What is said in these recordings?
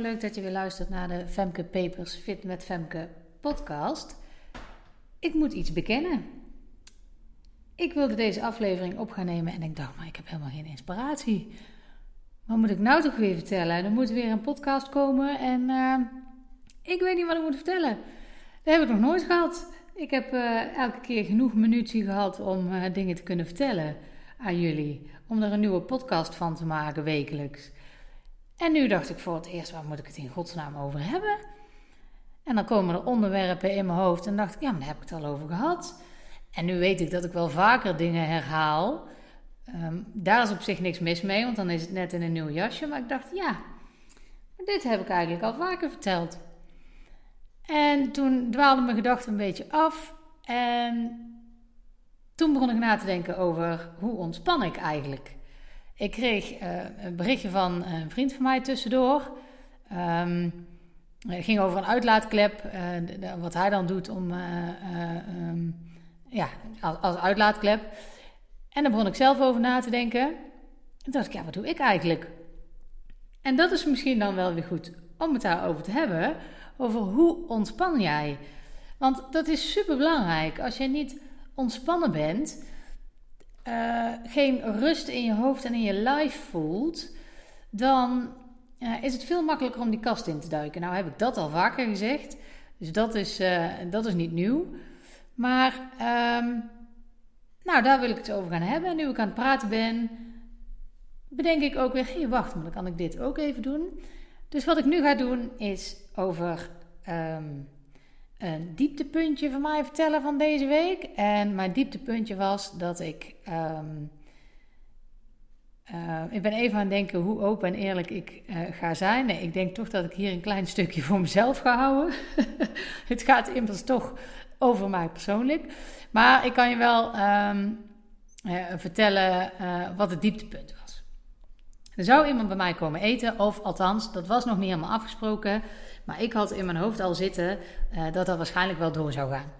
leuk dat je weer luistert naar de Femke Papers Fit met Femke podcast. Ik moet iets bekennen. Ik wilde deze aflevering op gaan nemen en ik dacht, maar ik heb helemaal geen inspiratie. Wat moet ik nou toch weer vertellen? Er moet weer een podcast komen en eh, ik weet niet wat ik moet vertellen. Dat heb ik nog nooit gehad. Ik heb uh, elke keer genoeg munitie gehad om uh, dingen te kunnen vertellen aan jullie. Om er een nieuwe podcast van te maken wekelijks. En nu dacht ik voor het eerst, waar moet ik het in godsnaam over hebben? En dan komen er onderwerpen in mijn hoofd en dacht ik, ja, maar daar heb ik het al over gehad. En nu weet ik dat ik wel vaker dingen herhaal. Um, daar is op zich niks mis mee, want dan is het net in een nieuw jasje. Maar ik dacht, ja, dit heb ik eigenlijk al vaker verteld. En toen dwaalde mijn gedachten een beetje af. En toen begon ik na te denken over hoe ontspan ik eigenlijk. Ik kreeg uh, een berichtje van een vriend van mij tussendoor. Um, het ging over een uitlaatklep, de, wat hij dan doet om, uh, um, ja, als, uitlaatklep. En daar begon ik zelf over na te denken. En toen dacht ik, ja, wat doe ik eigenlijk? En dat is misschien dan wel weer goed om het daarover te hebben. Over hoe ontspan jij? Want dat is super belangrijk. Als je niet ontspannen bent, uh, geen rust in je hoofd en in je lijf voelt, dan uh, is het veel makkelijker om die kast in te duiken. Nou heb ik dat al vaker gezegd, dus dat is, uh, dat is niet nieuw. Maar um, nou, daar wil ik het over gaan hebben. En nu ik aan het praten ben, bedenk ik ook weer, hey, wacht, maar dan kan ik dit ook even doen. Dus wat ik nu ga doen is over um, een dieptepuntje van mij vertellen van deze week. En mijn dieptepuntje was dat ik. Um, uh, ik ben even aan het denken hoe open en eerlijk ik uh, ga zijn. Nee, ik denk toch dat ik hier een klein stukje voor mezelf ga houden. het gaat immers toch over mij persoonlijk. Maar ik kan je wel um, uh, vertellen wat het dieptepunt was. Er zou iemand bij mij komen eten, of althans, dat was nog niet helemaal afgesproken. Maar ik had in mijn hoofd al zitten uh, dat dat waarschijnlijk wel door zou gaan.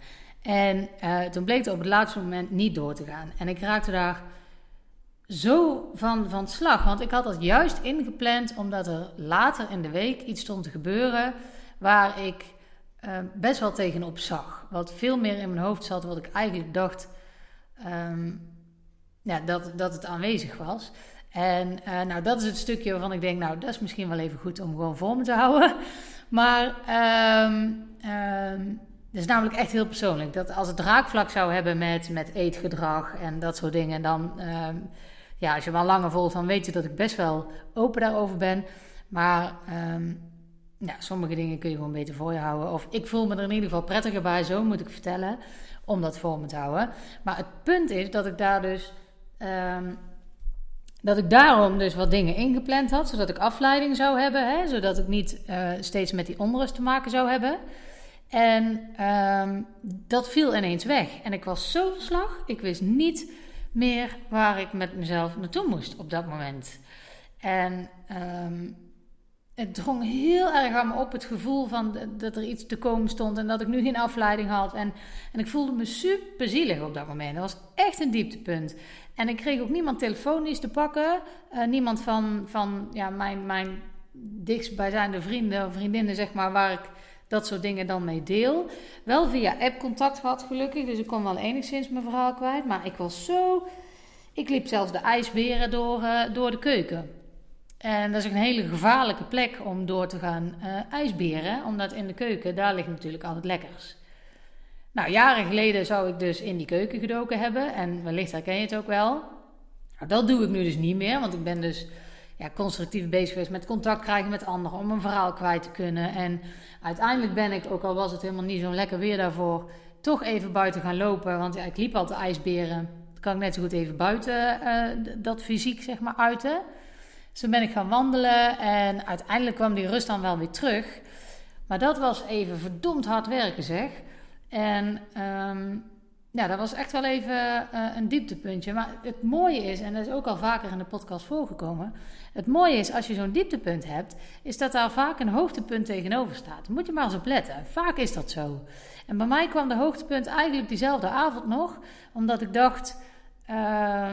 En uh, toen bleek het op het laatste moment niet door te gaan. En ik raakte daar zo van, van slag. Want ik had dat juist ingepland omdat er later in de week iets stond te gebeuren waar ik uh, best wel tegenop zag. Wat veel meer in mijn hoofd zat, wat ik eigenlijk dacht um, ja, dat, dat het aanwezig was. En nou, dat is het stukje waarvan ik denk, nou, dat is misschien wel even goed om gewoon voor me te houden. Maar um, um, dat is namelijk echt heel persoonlijk. Dat als het draakvlak zou hebben met, met eetgedrag en dat soort dingen, dan, um, ja, als je wel langer volgt, dan weet je dat ik best wel open daarover ben. Maar ja, sommige dingen kun je gewoon beter voor je houden. Of ik voel me er in ieder geval prettiger bij, zo moet ik vertellen, om dat voor me te houden. Maar het punt is dat ik daar dus dat ik daarom dus wat dingen ingepland had, zodat ik afleiding zou hebben, hè, zodat ik niet uh, steeds met die onrust te maken zou hebben. En um, dat viel ineens weg. En ik was zo verslag, ik wist niet meer waar ik met mezelf naartoe moest op dat moment. En um, het drong heel erg aan me op het gevoel van dat er iets te komen stond en dat ik nu geen afleiding had. En, en ik voelde me super zielig op dat moment. Dat was echt een dieptepunt. En ik kreeg ook niemand telefonisch te pakken. Uh, niemand van, van ja, mijn, mijn dichtstbijzijnde vrienden of vriendinnen, zeg maar, waar ik dat soort dingen dan mee deel. Wel via app contact gehad, gelukkig. Dus ik kon wel enigszins mijn verhaal kwijt. Maar ik was zo. Ik liep zelfs de ijsberen door, uh, door de keuken. En dat is een hele gevaarlijke plek om door te gaan uh, ijsberen, omdat in de keuken, daar ligt natuurlijk altijd lekkers. Nou, jaren geleden zou ik dus in die keuken gedoken hebben en wellicht herken je het ook wel. Nou, dat doe ik nu dus niet meer, want ik ben dus ja, constructief bezig geweest met contact krijgen met anderen om een verhaal kwijt te kunnen. En uiteindelijk ben ik, ook al was het helemaal niet zo lekker weer daarvoor, toch even buiten gaan lopen, want ja, ik liep altijd ijsberen. Dan kan ik net zo goed even buiten uh, dat fysiek zeg maar uiten. Toen ben ik gaan wandelen en uiteindelijk kwam die rust dan wel weer terug. Maar dat was even verdomd hard werken, zeg. En um, ja, dat was echt wel even uh, een dieptepuntje. Maar het mooie is, en dat is ook al vaker in de podcast voorgekomen. Het mooie is, als je zo'n dieptepunt hebt, is dat daar vaak een hoogtepunt tegenover staat. Moet je maar eens op letten. Vaak is dat zo. En bij mij kwam de hoogtepunt eigenlijk diezelfde avond nog, omdat ik dacht. Uh,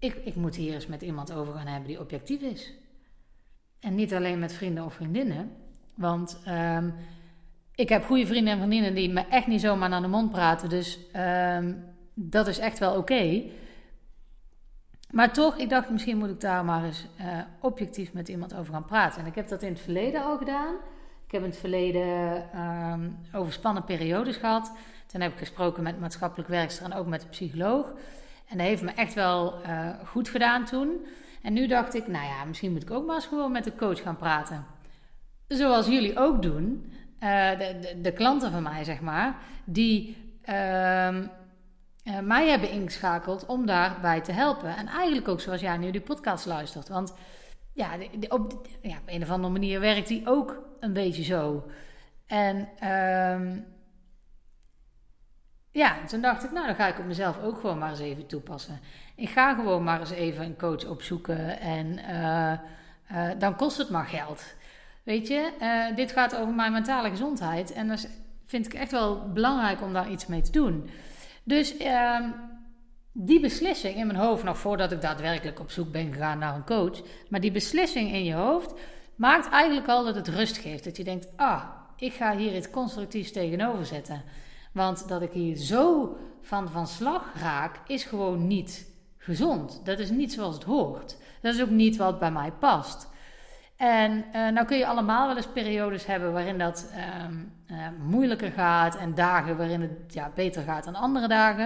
ik, ik moet hier eens met iemand over gaan hebben die objectief is. En niet alleen met vrienden of vriendinnen. Want ehm, ik heb goede vrienden en vriendinnen die me echt niet zomaar naar de mond praten. Dus ehm, dat is echt wel oké. Maar toch, ik dacht misschien moet ik daar maar eens uh, objectief met iemand over gaan praten. En ik heb dat in het verleden al gedaan. Ik heb in het verleden um, overspannen periodes gehad. Toen heb ik gesproken met maatschappelijk werkster en ook met de psycholoog. En dat heeft me echt wel uh, goed gedaan toen. En nu dacht ik, nou ja, misschien moet ik ook maar eens gewoon met de coach gaan praten. Zoals jullie ook doen. Uh, de, de, de, klanten van mij, zeg maar, die uh, mij hebben ingeschakeld om daarbij te helpen. En eigenlijk ook zoals jij nu die podcast luistert. Want ja, op, ja, op een of andere manier werkt die ook een beetje zo. En ehm, ja, toen dacht ik, nou dan ga ik op mezelf ook gewoon maar eens even toepassen. Ik ga gewoon maar eens even een coach opzoeken en uh, uh, dan kost het maar geld. Weet je, uh, dit gaat over mijn mentale gezondheid en dat vind ik echt wel belangrijk om daar iets mee te doen. Dus ehm, die beslissing in mijn hoofd, nog voordat ik daadwerkelijk op zoek ben gegaan naar een coach, maar die beslissing in je hoofd maakt eigenlijk al dat het rust geeft. Dat je denkt, ah, ik ga hier iets constructiefs tegenover zetten. Want dat ik hier zo van van slag raak, is gewoon niet gezond. Dat is niet zoals het hoort. Dat is ook niet wat bij mij past. En uh, nou kun je allemaal wel eens periodes hebben waarin dat um, uh, moeilijker gaat en dagen waarin het ja, beter gaat dan andere dagen.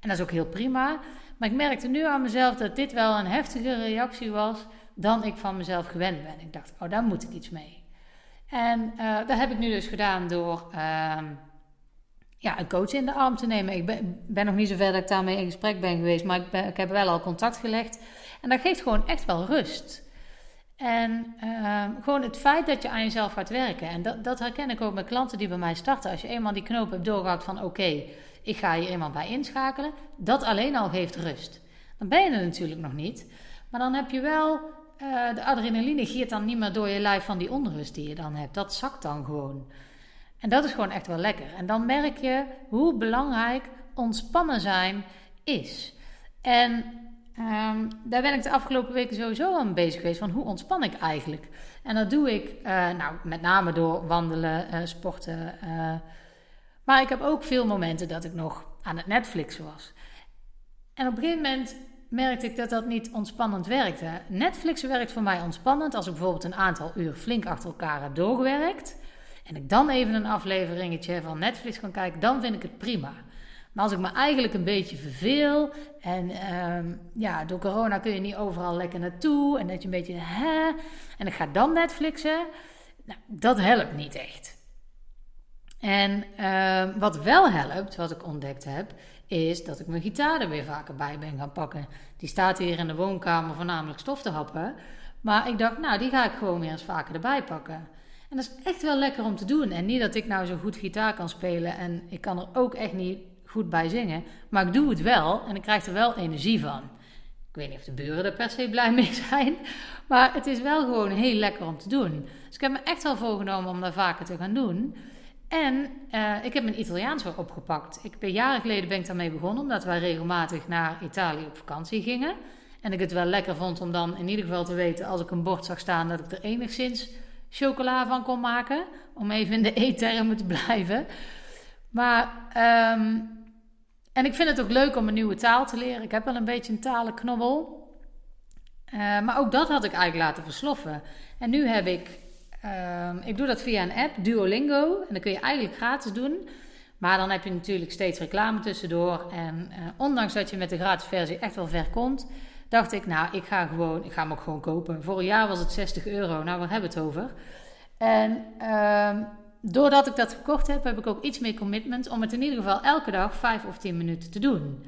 En dat is ook heel prima. Maar ik merkte nu aan mezelf dat dit wel een heftige reactie was dan ik van mezelf gewend ben. Ik dacht, oh, daar moet ik iets mee. En uh, dat heb ik nu dus gedaan door ehm, ja, een coach in de arm te nemen. Ik ben, ben, nog niet zo ver dat ik daarmee in gesprek ben geweest, maar ik, ben, ik heb wel al contact gelegd. En dat geeft gewoon echt wel rust. En uh, gewoon het feit dat je aan jezelf gaat werken. En dat, dat, herken ik ook met klanten die bij mij starten. Als je eenmaal die knoop hebt doorgehakt van oké, ik ga hier eenmaal bij inschakelen. Dat alleen al geeft rust. Dan ben je er natuurlijk nog niet. Maar dan heb je wel, uh, de adrenaline giert dan niet meer door je lijf van die onrust die je dan hebt. Dat zakt dan gewoon. En dat is gewoon echt wel lekker. En dan merk je hoe belangrijk ontspannen zijn is. En um, daar ben ik de afgelopen weken sowieso aan bezig geweest. Van hoe ontspan ik eigenlijk? En dat doe ik uh, nou, met name door wandelen, uh, sporten. Uh, maar ik heb ook veel momenten dat ik nog aan het Netflixen was. En op een gegeven moment merkte ik dat dat niet ontspannend werkte. Netflix werkt voor mij ontspannend als ik bijvoorbeeld een aantal uur flink achter elkaar heb doorgewerkt en ik dan even een afleveringetje van Netflix kan kijken, dan vind ik het prima. Maar als ik me eigenlijk een beetje verveel en um, ja, door corona kun je niet overal lekker naartoe en dat je een beetje hè, en ik ga dan Netflixen, nou, dat helpt niet echt. En uh, wat wel helpt, wat ik ontdekt heb, is dat ik mijn gitaar er weer vaker bij ben gaan pakken. Die staat hier in de woonkamer voornamelijk stof te happen. Maar ik dacht, nou, die ga ik gewoon weer eens vaker erbij pakken. En dat is echt wel lekker om te doen. En niet dat ik nou zo goed gitaar kan spelen en ik kan er ook echt niet goed bij zingen. Maar ik doe het wel en ik krijg er wel energie van. Ik weet niet of de buren er per se blij mee zijn. Maar het is wel gewoon heel lekker om te doen. Dus ik heb me echt wel voorgenomen om dat vaker te gaan doen. En uh, ik heb mijn Italiaans weer opgepakt. Ik ben jaren geleden ben ik daarmee begonnen, omdat wij regelmatig naar Italië op vakantie gingen. En ik het wel lekker vond om dan in ieder geval te weten, als ik een bord zag staan, dat ik er enigszins chocola van kon maken. Om even in de e-termen te blijven. Maar, um, en ik vind het ook leuk om een nieuwe taal te leren. Ik heb wel een beetje een talenknobbel. Uh, maar ook dat had ik eigenlijk laten versloffen. En nu heb ik, um, ik doe dat via een app, Duolingo. En dat kun je eigenlijk gratis doen. Maar dan heb je natuurlijk steeds reclame tussendoor. En uh, ondanks dat je met de gratis versie echt wel ver komt, dacht ik, nou, ik ga gewoon, ik ga hem ook gewoon kopen. Vorig jaar was het 60 euro, nou, waar hebben we het over? En uh, doordat ik dat gekocht heb, heb ik ook iets meer commitment om het in ieder geval elke dag 5 of 10 minuten te doen.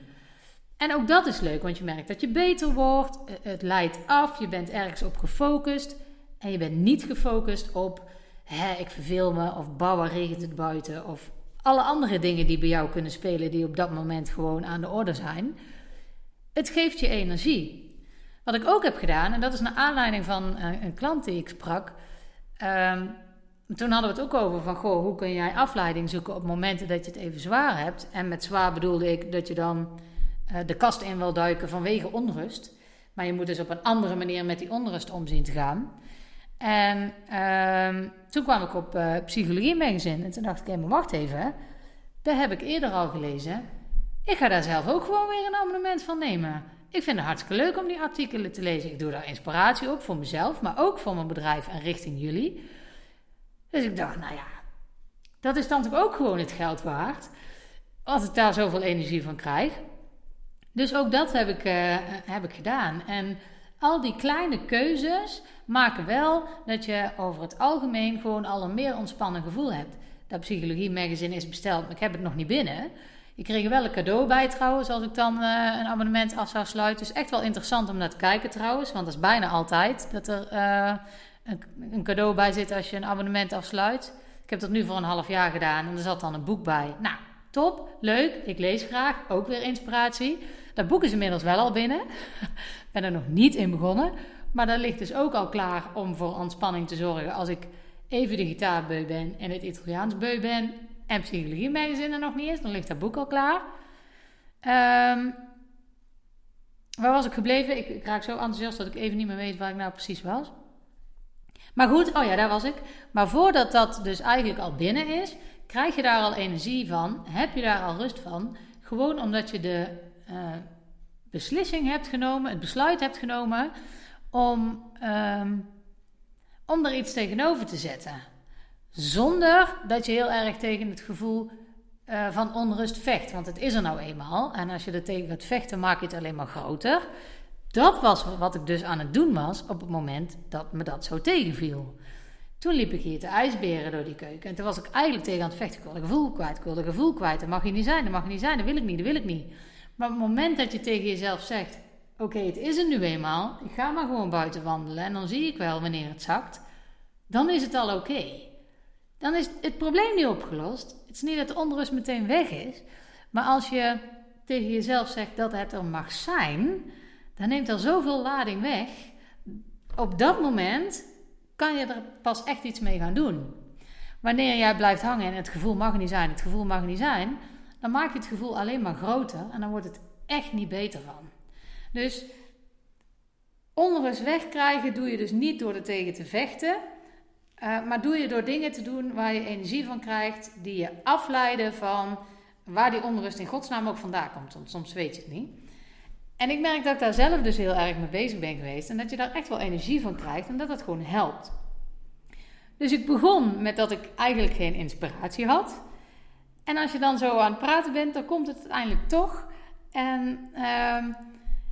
En ook dat is leuk, want je merkt dat je beter wordt, het leidt af, je bent ergens op gefocust en je bent niet gefocust op, hè, ik verveel me of bouwen regent het buiten of alle andere dingen die bij jou kunnen spelen die op dat moment gewoon aan de orde zijn. Het geeft je energie. Wat ik ook heb gedaan, en dat is naar aanleiding van een, een klant die ik sprak. Um, toen hadden we het ook over van, goh, hoe kun jij afleiding zoeken op momenten dat je het even zwaar hebt. En met zwaar bedoelde ik dat je dan uh, de kast in wil duiken vanwege onrust. Maar je moet dus op een andere manier met die onrust omzien te gaan. En ehm, toen kwam ik op uh, Psychologie Magazine. En toen dacht ik, hé, maar wacht even. Dat heb ik eerder al gelezen. Ik ga daar zelf ook gewoon weer een abonnement van nemen. Ik vind het hartstikke leuk om die artikelen te lezen. Ik doe daar inspiratie op voor mezelf, maar ook voor mijn bedrijf en richting jullie. Dus ik dacht, nou ja, dat is dan ook gewoon het geld waard. Als ik daar zoveel energie van krijg. Dus ook dat heb ik, uh, heb ik gedaan. En al die kleine keuzes maken wel dat je over het algemeen gewoon al een meer ontspannen gevoel hebt. Dat Psychologie Magazine is besteld, maar ik heb het nog niet binnen. Ik kreeg er wel een cadeau bij trouwens, als ik dan uh, een abonnement af zou sluiten. Dus echt wel interessant om naar te kijken trouwens, want dat is bijna altijd dat er uh, een, een, cadeau bij zit als je een abonnement afsluit. Ik heb dat nu voor een half jaar gedaan en er zat dan een boek bij. Nou, top, leuk, ik lees graag, ook weer inspiratie. Dat boek is inmiddels wel al binnen. ben er nog niet in begonnen. Maar dat ligt dus ook al klaar om voor ontspanning te zorgen als ik even de gitaarbeu ben en het Italiaans beu ben en psychologie magazine er nog niet is, dan ligt dat boek al klaar. Um, waar was ik gebleven? Ik, raak zo enthousiast dat ik even niet meer weet waar ik nou precies was. Maar goed, oh ja, daar was ik. Maar voordat dat dus eigenlijk al binnen is, krijg je daar al energie van, heb je daar al rust van. Gewoon omdat je de uh, beslissing hebt genomen, het besluit hebt genomen om, um, om er iets tegenover te zetten. Zonder dat je heel erg tegen het gevoel uh, van onrust vecht. Want het is er nou eenmaal. En als je er tegen gaat vechten, maak je het alleen maar groter. Dat was wat ik dus aan het doen was op het moment dat me dat zo tegenviel. Toen liep ik hier te ijsberen door die keuken. En toen was ik eigenlijk tegen aan het vechten. Ik wilde gevoel kwijt, ik wilde gevoel kwijt. Dat mag je niet zijn, dat mag je niet zijn, dat wil ik niet, dat wil ik niet. Maar op het moment dat je tegen jezelf zegt: Oké, het is er nu eenmaal. Ik ga maar gewoon buiten wandelen en dan zie ik wel wanneer het zakt. Dan is het al oké. Dan is het probleem niet opgelost. Het is niet dat de onrust meteen weg is. Maar als je tegen jezelf zegt dat het er mag zijn, dan neemt er zoveel lading weg. Op dat moment kan je er pas echt iets mee gaan doen. Wanneer jij blijft hangen en het gevoel mag niet zijn, het gevoel mag niet zijn, dan maak je het gevoel alleen maar groter en dan wordt het echt niet beter van. Dus onrust wegkrijgen doe je dus niet door er tegen te vechten, uh, maar doe je door dingen te doen waar je energie van krijgt, die je afleiden van waar die onrust in godsnaam ook vandaan komt. Want soms weet je het niet. En ik merk dat ik daar zelf dus heel erg mee bezig ben geweest en dat je daar echt wel energie van krijgt en dat dat gewoon helpt. Dus ik begon met dat ik eigenlijk geen inspiratie had. En als je dan zo aan het praten bent, dan komt het uiteindelijk toch. En ehm,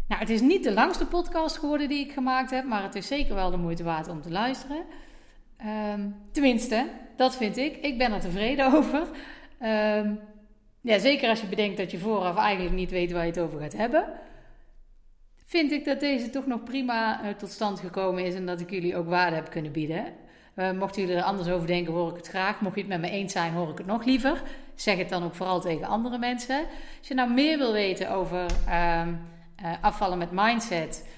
nou, het is niet de langste podcast geworden die ik gemaakt heb, maar het is zeker wel de moeite waard om te luisteren. Um, tenminste, dat vind ik. Ik ben er tevreden over. Um, ja, zeker als je bedenkt dat je vooraf eigenlijk niet weet waar je het over gaat hebben. Vind ik dat deze toch nog prima uh, tot stand gekomen is en dat ik jullie ook waarde heb kunnen bieden. Uh, mochten jullie er anders over denken, hoor ik het graag. Mocht je het met me eens zijn, hoor ik het nog liever. Zeg het dan ook vooral tegen andere mensen. Als je nou meer wil weten over uh, afvallen met mindset,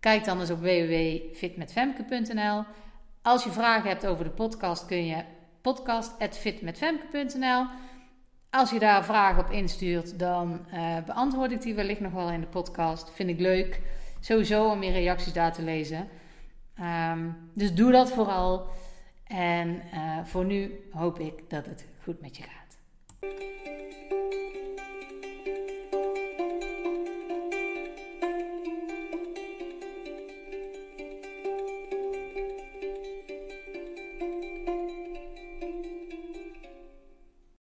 kijk dan eens op www.fitmetfemke.nl. Als je vragen hebt over de podcast, kun je podcast.fitmetfemke.nl. Als je daar vragen op instuurt, dan uh, beantwoord ik die wellicht nog wel in de podcast. Vind ik leuk. Sowieso om je reacties daar te lezen. Um, dus doe dat vooral. En uh, voor nu hoop ik dat het goed met je gaat.